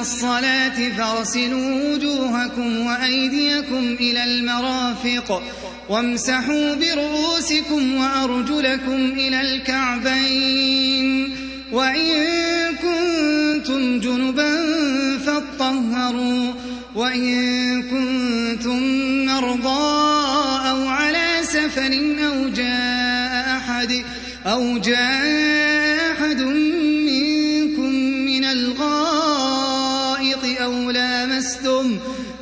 الصلاة فاغسلوا وجوهكم وأيديكم إلى المرافق وامسحوا برؤوسكم وأرجلكم إلى الكعبين وإن كنتم جنبا فاطهروا وإن كنتم مرضى أو على سفر أو جاء أحد أو جاء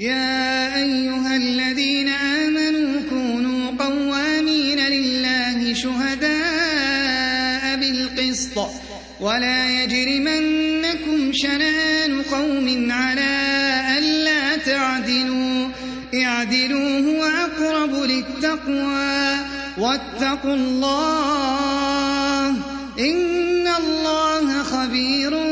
يا أيها الذين آمنوا كونوا قوامين لله شهداء بالقسط ولا يجرمنكم شنآن قوم على ألا تعدلوا. اعدلوا هو أقرب للتقوى واتقوا الله إن الله خبير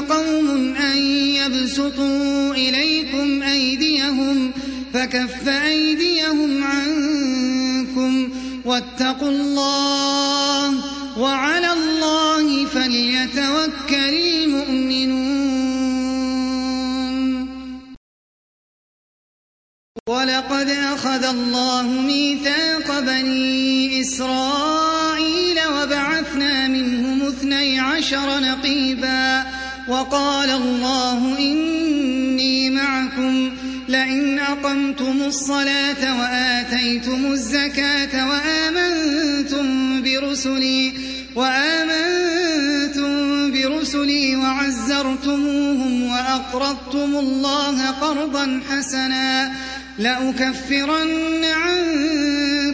قوم أن يبسطوا إليكم أيديهم فكف أيديهم عنكم واتقوا الله وعلى الله فليتوكل المؤمنون. ولقد أخذ الله ميثاق بني إسرائيل وبعثنا منهم اثني عشر نقيبا وقال الله إني معكم لئن أقمتم الصلاة وآتيتم الزكاة وآمنتم برسلي وآمنتم برسلي وعزرتموهم وأقرضتم الله قرضا حسنا لأكفرن عنكم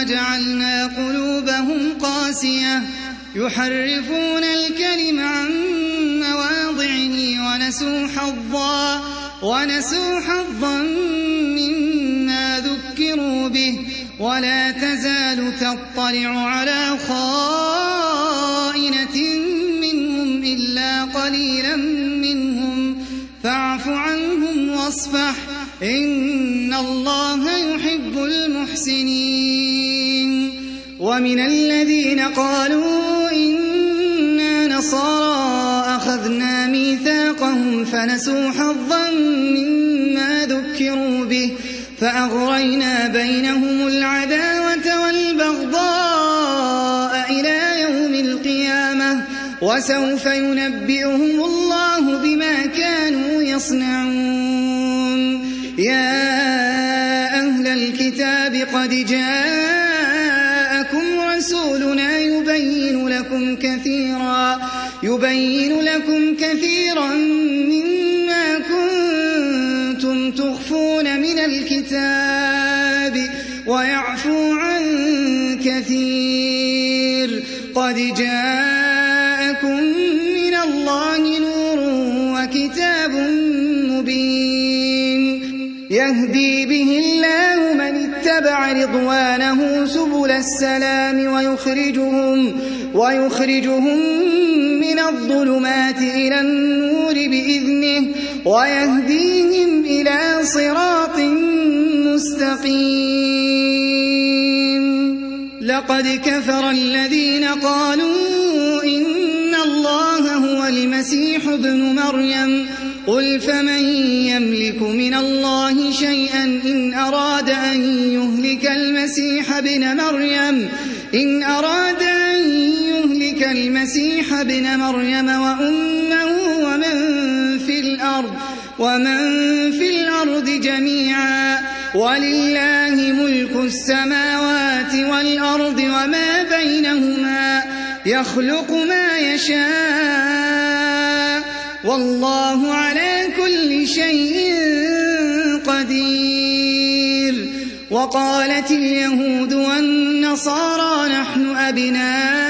وجعلنا قلوبهم قاسية. يحرفون الكلم عن مواضعه ونسوا حظا ونسوا حظا مما ذكروا به. ولا تزال تطلع على خائنة منهم إلا قليلا منهم. فاعف عنهم واصفح إن الله يحب المحسنين. ومن الذين قالوا إنا نصارى أخذنا ميثاقهم فنسوا حظا مما ذكروا به فأغرينا بينهم العداوة والبغضاء إلى يوم القيامة وسوف ينبئهم الله بما كانوا يصنعون. يا أهل الكتاب قد جاءكم لكم كثيرا. يبين لكم كثيرا مما كنتم تخفون من الكتاب ويعفو عن كثير. قد جاءكم من الله نور وكتاب مبين. يهدي به الله من اتبع رضوانه سبل السلام ويخرجهم ويخرجهم من الظلمات إلى النور بإذنه ويهديهم إلى صراط مستقيم. لقد كفر الذين قالوا إن الله هو المسيح ابن مريم. قل فمن يملك من الله شيئا إن أراد أن يهلك المسيح ابن مريم؟ إن أراد أن يهلك المسيح ابن مريم وأمه ومن في الأرض ومن في الأرض جميعا ولله ملك السماوات والأرض وما بينهما يخلق ما يشاء والله على كل شيء قدير. وقالت اليهود والنصارى نحن أبناء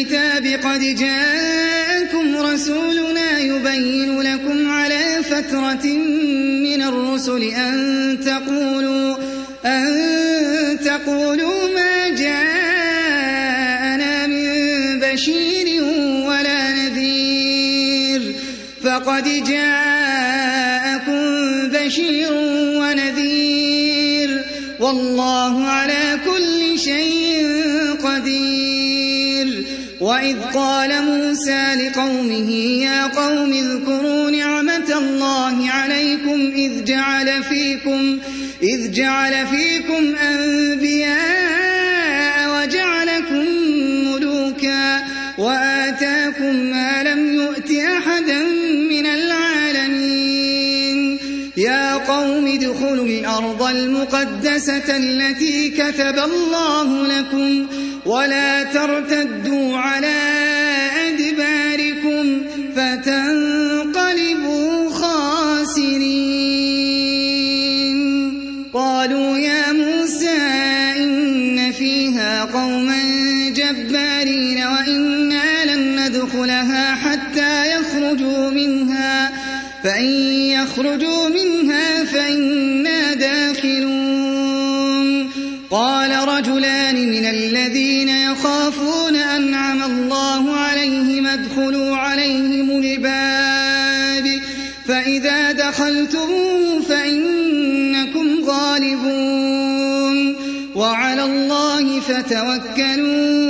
الكتاب قد جاءكم رسولنا يبين لكم على فترة من الرسل أن تقولوا أن تقولوا ما جاءنا من بشير ولا نذير. فقد جاءكم بشير ونذير. والله على كل شيء قدير. وإذ قال موسى لقومه يا قوم اذكروا نعمة الله عليكم إذ جعل فيكم إذ جعل فيكم أنبياء وجعلكم ملوكا وآتاكم ما لم يؤت أحدا من العالمين يا قوم ادخلوا الأرض المقدسة التي كتب الله لكم ولا ترتدوا على أدباركم فتنقلبوا خاسرين. قالوا يا موسى إن فيها قوما جبارين وإنا لن ندخلها حتى يخرجوا منها فإن يخرجوا منها فإنا داخلون قال رجلان من الذين يخافون أنعم الله عليهم ادخلوا عليهم الباب فإذا دخلتم فإنكم غالبون وعلى الله فتوكلوا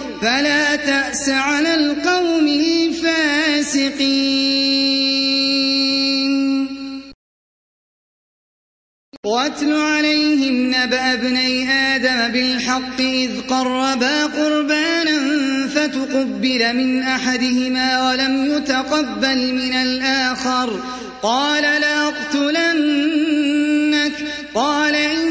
فلا تأس على القوم الفاسقين. واتل عليهم نبأ ابني آدم بالحق إذ قربا قربانا فتقبل من أحدهما ولم يتقبل من الآخر. قال لأقتلنك قال إنما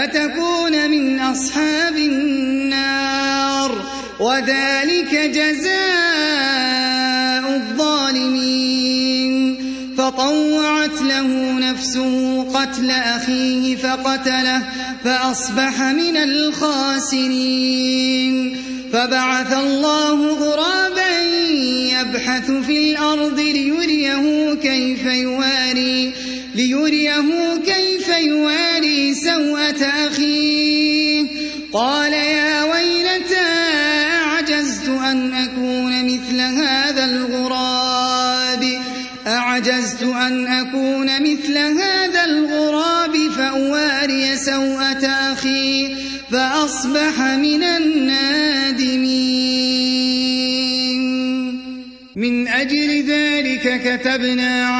فتكون من أصحاب النار. وذلك جزاء الظالمين. فطوعت له نفسه قتل أخيه فقتله فأصبح من الخاسرين. فبعث الله غرابا يبحث في الأرض ليريه كيف يواري ليريه كيف يواري سوءة أخيه. قال يا ويلتى أعجزت أن أكون مثل هذا الغراب؟ أعجزت أن أكون مثل هذا الغراب فأواري سوءة أخي فأصبح من النادمين. من أجل ذلك كتبنا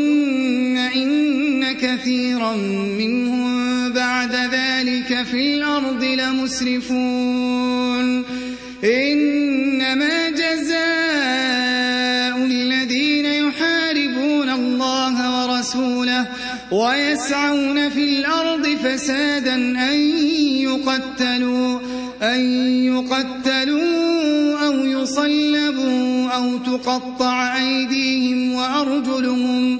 كثيرا منهم بعد ذلك في الأرض لمسرفون. إنما جزاء الذين يحاربون الله ورسوله ويسعون في الأرض فسادا أن يقتلوا أن يقتلوا أو يصلبوا أو تقطع أيديهم وأرجلهم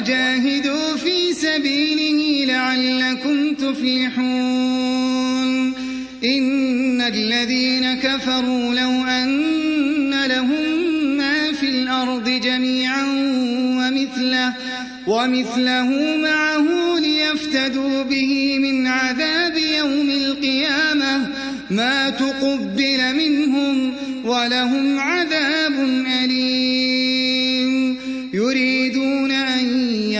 وجاهدوا في سبيله لعلكم تفلحون. إن الذين كفروا لو أن لهم ما في الأرض جميعا ومثله, ومثله معه ليفتدوا به من عذاب يوم القيامة ما تقبل منهم ولهم عذاب أليم.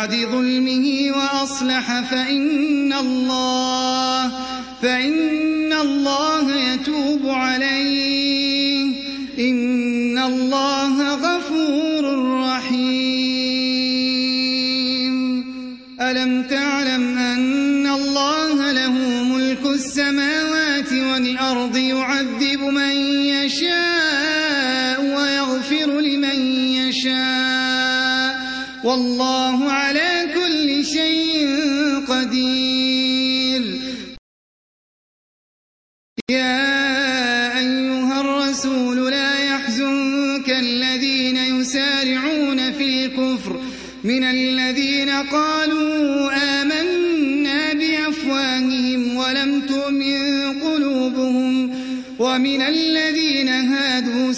بعد ظلمه وأصلح فإن الله فإن الله يتوب عليه. إن الله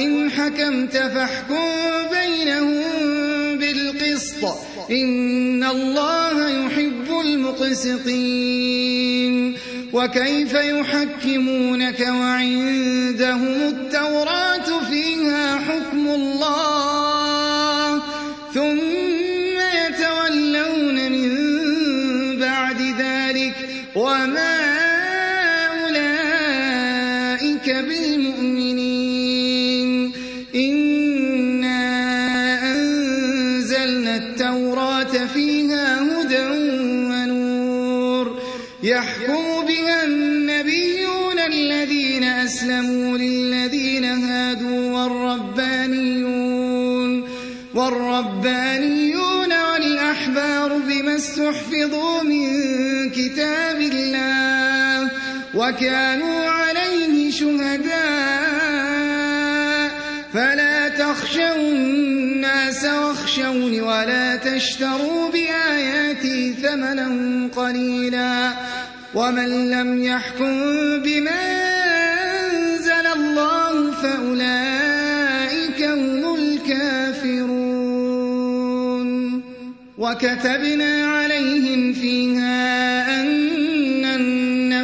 وإن حكمت فاحكم بينهم بالقسط إن الله يحب المقسطين وكيف يحكمونك وعندهم التوراة وكانوا عليه شهداء. فلا تخشوا الناس واخشوني ولا تشتروا بآياتي ثمنا قليلا. ومن لم يحكم بما أنزل الله فأولئك هم الكافرون. وكتبنا عليهم فيها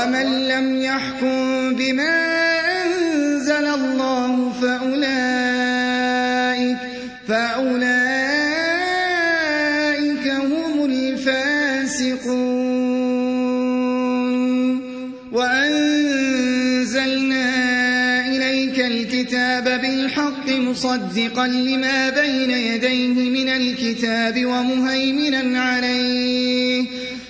ومن لم يحكم بما أنزل الله فأولئك فأولئك هم الفاسقون. وأنزلنا إليك الكتاب بالحق مصدقا لما بين يديه من الكتاب ومهيمنا عليه.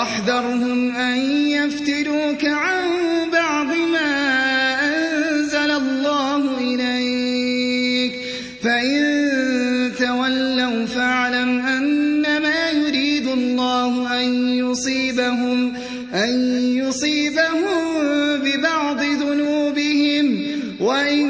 واحذرهم أن يفتنوك عن بعض ما أنزل الله إليك. فإن تولوا فاعلم أنما يريد الله أن يصيبهم أن يصيبهم ببعض ذنوبهم. وإن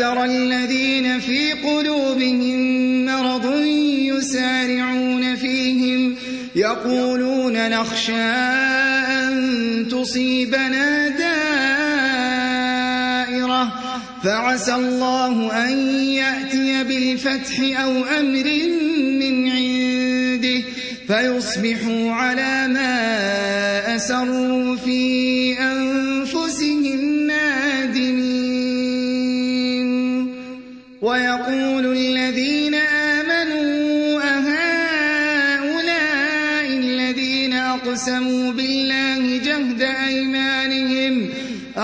فترى الذين في قلوبهم مرض يسارعون فيهم يقولون نخشى أن تصيبنا دائرة فعسى الله أن يأتي بالفتح أو أمر من عنده فيصبحوا على ما أسروا في أنفسهم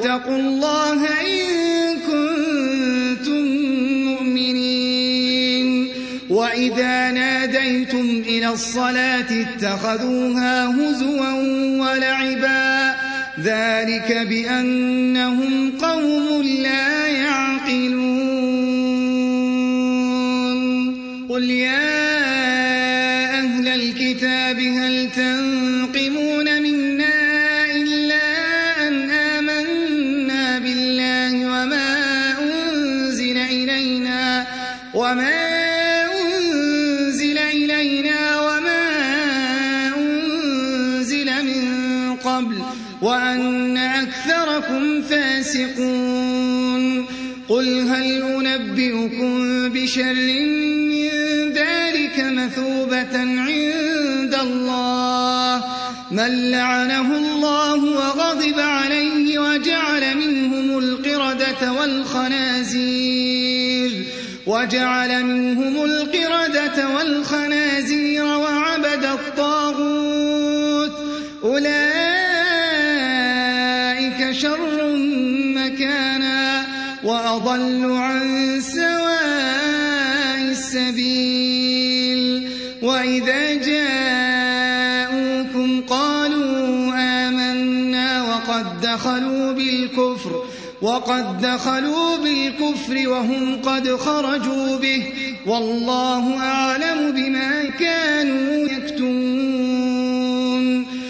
واتقوا الله إن كنتم مؤمنين. وإذا ناديتم إلى الصلاة اتخذوها هزوا ولعبا. ذلك بأنهم قوم لا يعقلون. قل يا أهل الكتاب هل تنقمون قل هل أنبئكم بشر من ذلك مثوبة عند الله من لعنه الله وغضب عليه وجعل منهم القردة والخنازير وجعل منهم القردة وأضل عن سواء السبيل. وإذا جاءوكم قالوا آمنا وقد دخلوا بالكفر وقد دخلوا بالكفر وهم قد خرجوا به. والله أعلم بما كانوا يكتمون.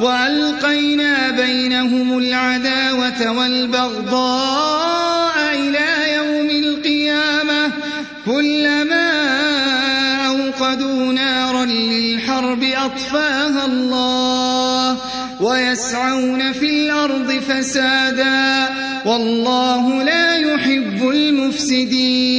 وألقينا بينهم العداوة والبغضاء إلى يوم القيامة كلما أوقدوا نارا للحرب أطفاها الله ويسعون في الأرض فسادا والله لا يحب المفسدين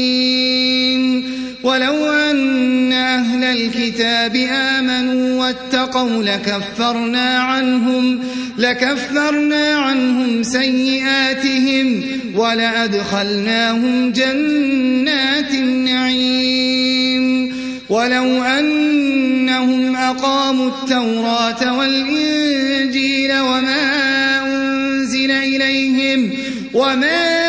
ولو أن أهل الكتاب آمنوا واتقوا لكفرنا عنهم لكفرنا عنهم سيئاتهم ولأدخلناهم جنات النعيم. ولو أنهم أقاموا التوراة والإنجيل وما أنزل إليهم وما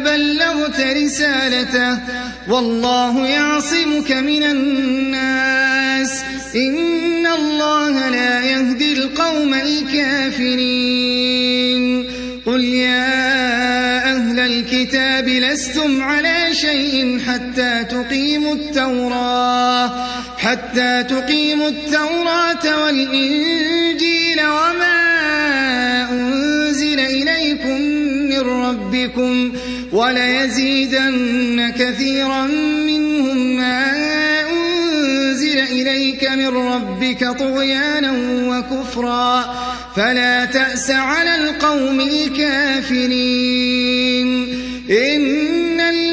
بلغت رسالته. والله يعصمك من الناس. إن الله لا يهدي القوم الكافرين. قل يا أهل الكتاب لستم على شيء حتى تقيموا التوراة. حتى تقيموا التوراة والإنجيل وما أنزل إليكم من ربكم. وليزيدن كثيرا منهم ما أنزل إليك من ربك طغيانا وكفرا. فلا تأس على القوم الكافرين. إن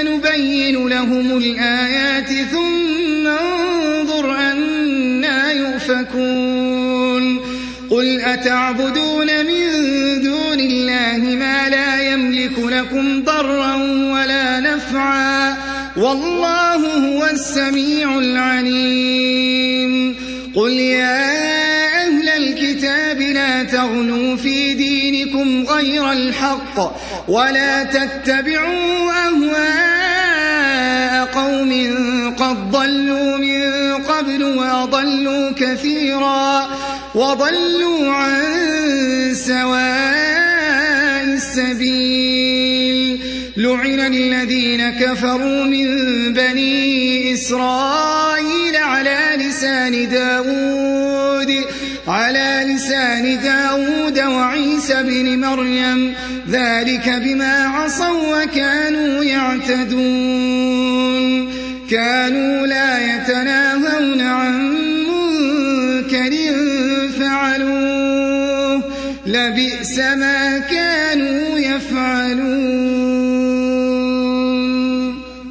كيف نبين لهم الآيات ثم انظر أنا يؤفكون. قل أتعبدون من دون الله ما لا يملك لكم ضرا ولا نفعا؟ والله هو السميع العليم. قل يا أهل الكتاب لا تغنوا في دينكم غير الحق ولا تتبعوا أهواء قوم قد ضلوا من قبل وأضلوا كثيرا وضلوا عن سواء السبيل. لعن الذين كفروا من بني إسرائيل على لسان داود. على لسان داود وعيسى بن مريم ذلك بما عصوا وكانوا يعتدون. كانوا لا يتناهون عن منكر فعلوه. لبئس ما كانوا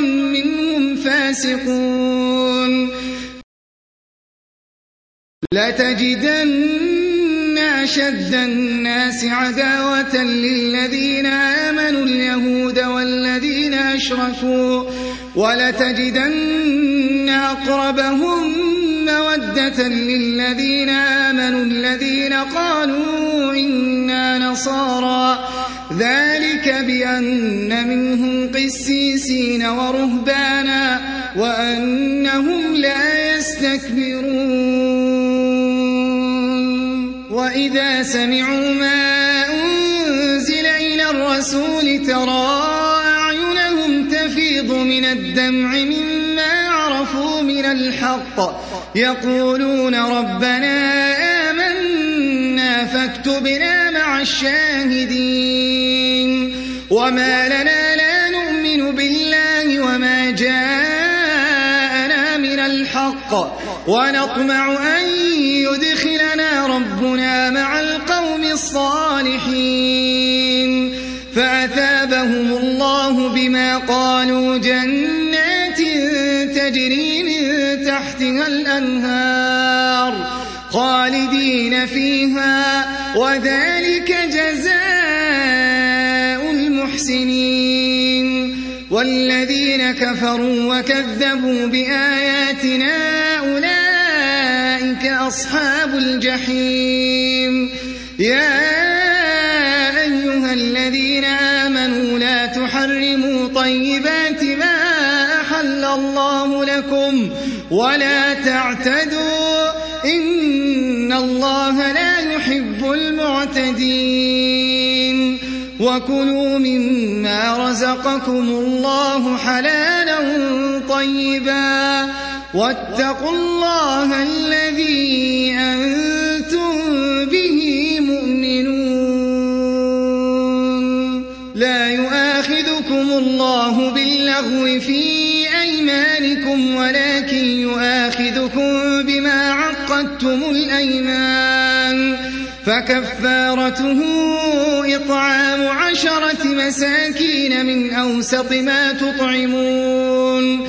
منهم فاسقون. لتجدن أشد الناس عداوة للذين آمنوا اليهود والذين أشركوا ولتجدن أقربهم مودة للذين آمنوا الذين قالوا إنا نصارى. ذلك بأن منهم قسيسين ورهبانا وأنهم لا يستكبرون. وإذا سمعوا ما أنزل إلى الرسول ترى أعينهم تفيض من الدمع مما عرفوا من الحق. يقولون ربنا آمنا فاكتبنا مع الشاهدين. وما لنا لا نؤمن بالله وما جاءنا من الحق. ونطمع أن يدخلنا ربنا مع القوم الصالحين. فأثابهم الله بما قالوا جنات الأنهار خالدين فيها وذلك جزاء المحسنين والذين كفروا وكذبوا بآياتنا أولئك أصحاب الجحيم. يا أيها الذين آمنوا لا تحرموا طيبات ما أحل الله لكم ولا تعتدوا. إن الله لا يحب المعتدين. وكلوا مما رزقكم الله حلالا طيبا. واتقوا الله الذي أنتم به مؤمنون. لا يؤاخذكم الله باللغو في أيمانكم ولكن يؤاخذكم بما عقدتم الأيمان فكفارته إطعام عشرة مساكين من أوسط ما تطعمون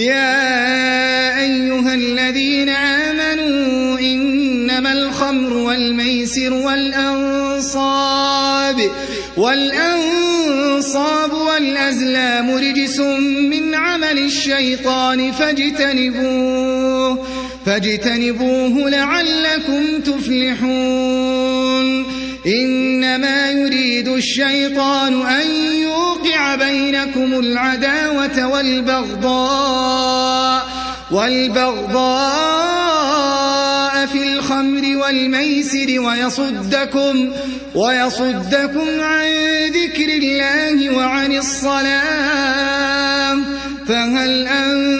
يا أيها الذين آمنوا إنما الخمر والميسر والأنصاب والأنصاب والأزلام رجس من عمل الشيطان فاجتنبوه فاجتنبوه لعلكم تفلحون إنما يريد الشيطان أن يوقع بينكم العداوة والبغضاء والبغضاء في الخمر والميسر ويصدكم ويصدكم عن ذكر الله وعن الصلاة فهل أنتم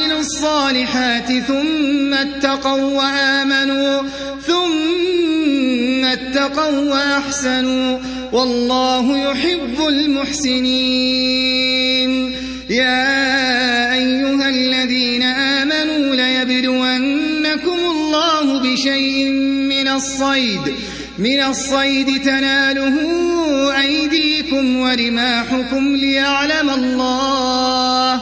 الصالحات ثم اتقوا وآمنوا ثم اتقوا وأحسنوا. والله يحب المحسنين. يا أيها الذين آمنوا ليبلونكم الله بشيء من الصيد من الصيد تناله أيديكم ورماحكم ليعلم الله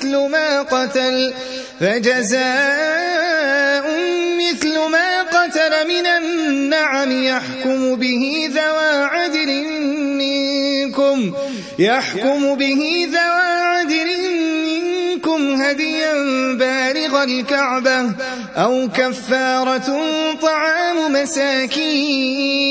مثل ما قتل فجزاء مثل ما قتل من النعم يحكم به ذوى عدل منكم يحكم به ذوى عدل منكم هديا بالغ الكعبة أو كفارة طعام مساكين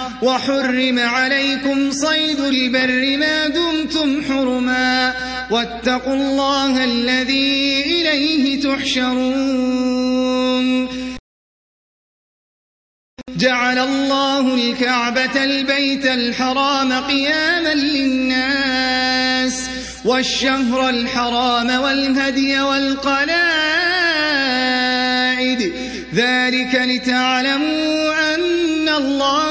وحرم عليكم صيد البر ما دمتم حرما واتقوا الله الذي إليه تحشرون. جعل الله الكعبة البيت الحرام قياما للناس والشهر الحرام والهدي والقلائد. ذلك لتعلموا أن الله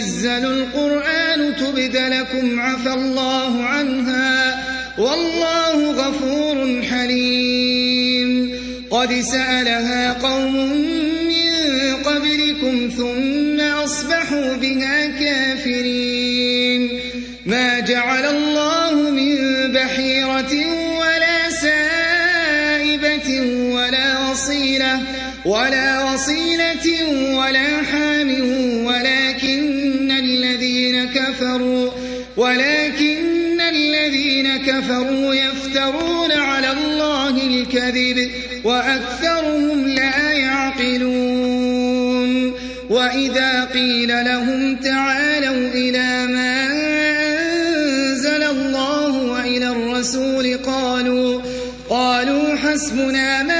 ينزل القرآن تبد لكم عفى الله عنها والله غفور حليم قد سألها قوم من قبلكم ثم أصبحوا بها كافرين ما جعل الله من بحيرة ولا سائبة ولا وصيلة ولا وصيلة ولا حام ولكن الذين كفروا يفترون على الله الكذب وأكثرهم لا يعقلون وإذا قيل لهم تعالوا إلى ما أنزل الله وإلى الرسول قالوا قالوا حسبنا ما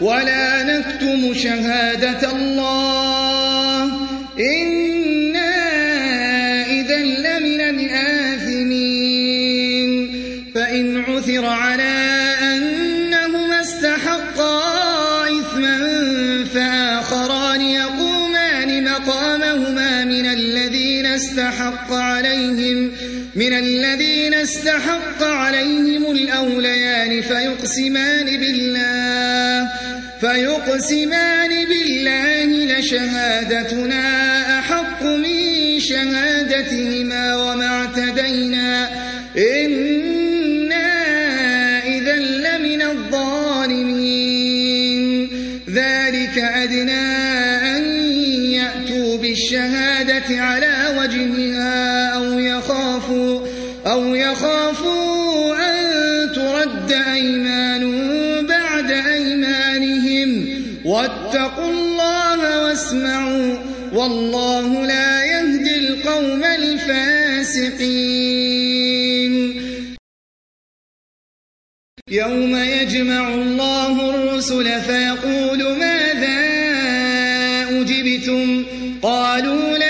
ولا نكتم شهادة الله إنا إذا لمن الآثمين فإن عثر على أنهما استحقا إثما فآخران يقومان مقامهما من الذين استحق عليهم من الذين استحق عليهم الأوليان فيقسمان بالله فيقسمان بالله لشهادتنا أحق من شهادتهما وما اعتدينا. إنا إذا لمن الظالمين. ذلك أدنى أن يأتوا بالشهادة على وجهها أو يخافوا أو يخافوا واسمعوا والله لا يهدي القوم الفاسقين. يوم يجمع الله الرسل فيقول ماذا أجبتم؟ قالوا لا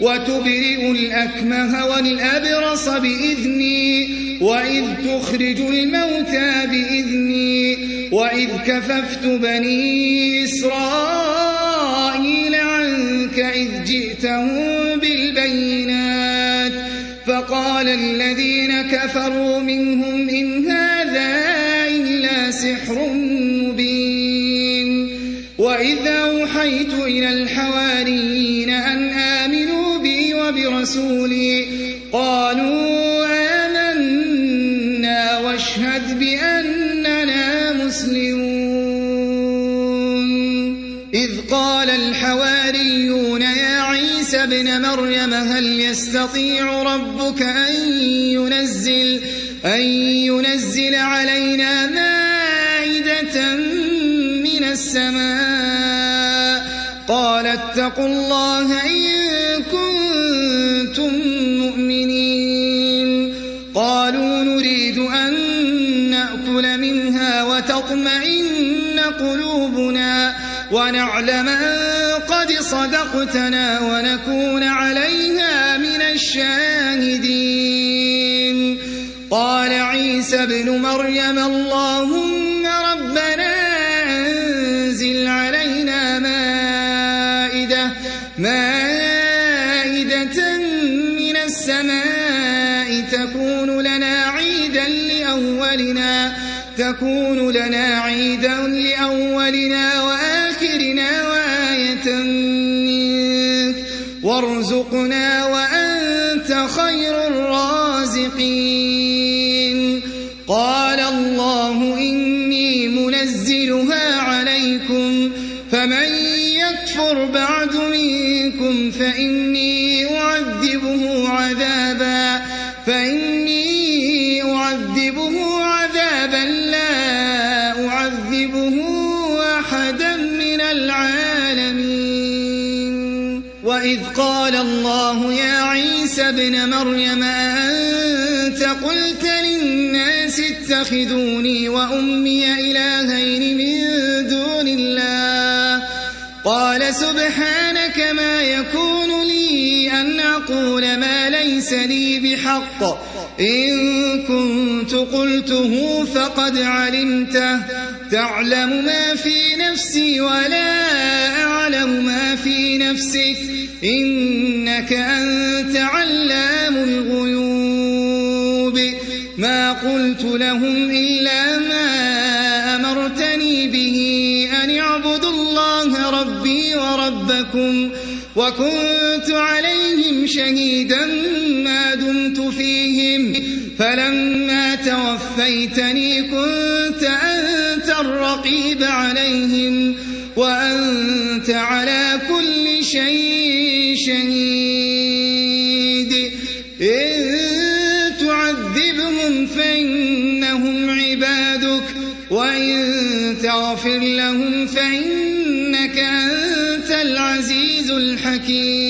وتبرئ الأكمه والأبرص بإذني وإذ تخرج الموتى بإذني وإذ كففت بني إسرائيل عنك إذ جئتهم بالبينات. فقال الذين كفروا منهم إن هذا إلا سحر مبين. وإذا أوحيت إلى الحواريين وبرسوله قالوا آمنا واشهد بأننا مسلمون. إذ قال الحواريون يا عيسى ابن مريم هل يستطيع ربك أن ينزل, أن ينزل علينا مائدة من السماء؟ قال اتقوا الله إن ونعلم أن قد صدقتنا ونكون عليها من الشاهدين. قال عيسى ابن مريم اللهم ربنا أنزل علينا مائدة مائدة من السماء تكون لنا عيدا لأولنا تكون لنا فإني أعذبه عذابا فإني أعذبه عذابا لا أعذبه أحدا من العالمين. وإذ قال الله يا عيسى ابن مريم أنت قلت للناس اتخذوني وأمي إلهين من دون الله؟ قال سبحانك ما يكون أن أقول ما ليس لي بحق. إن كنت قلته فقد علمته. تعلم ما في نفسي ولا أعلم ما في نفسك. إنك أنت علام الغيوب. ما قلت لهم إلا ما أمرتني به أن اعبدوا الله ربي وربكم. وكنت عليهم شهيدا ما دمت فيهم. فلما توفيتني كنت أنت الرقيب عليهم وأنت على كل شيء شهيد. إن تعذبهم فإنهم عبادك وإن تغفر لهم فإنك أنت العزيز الحكيم.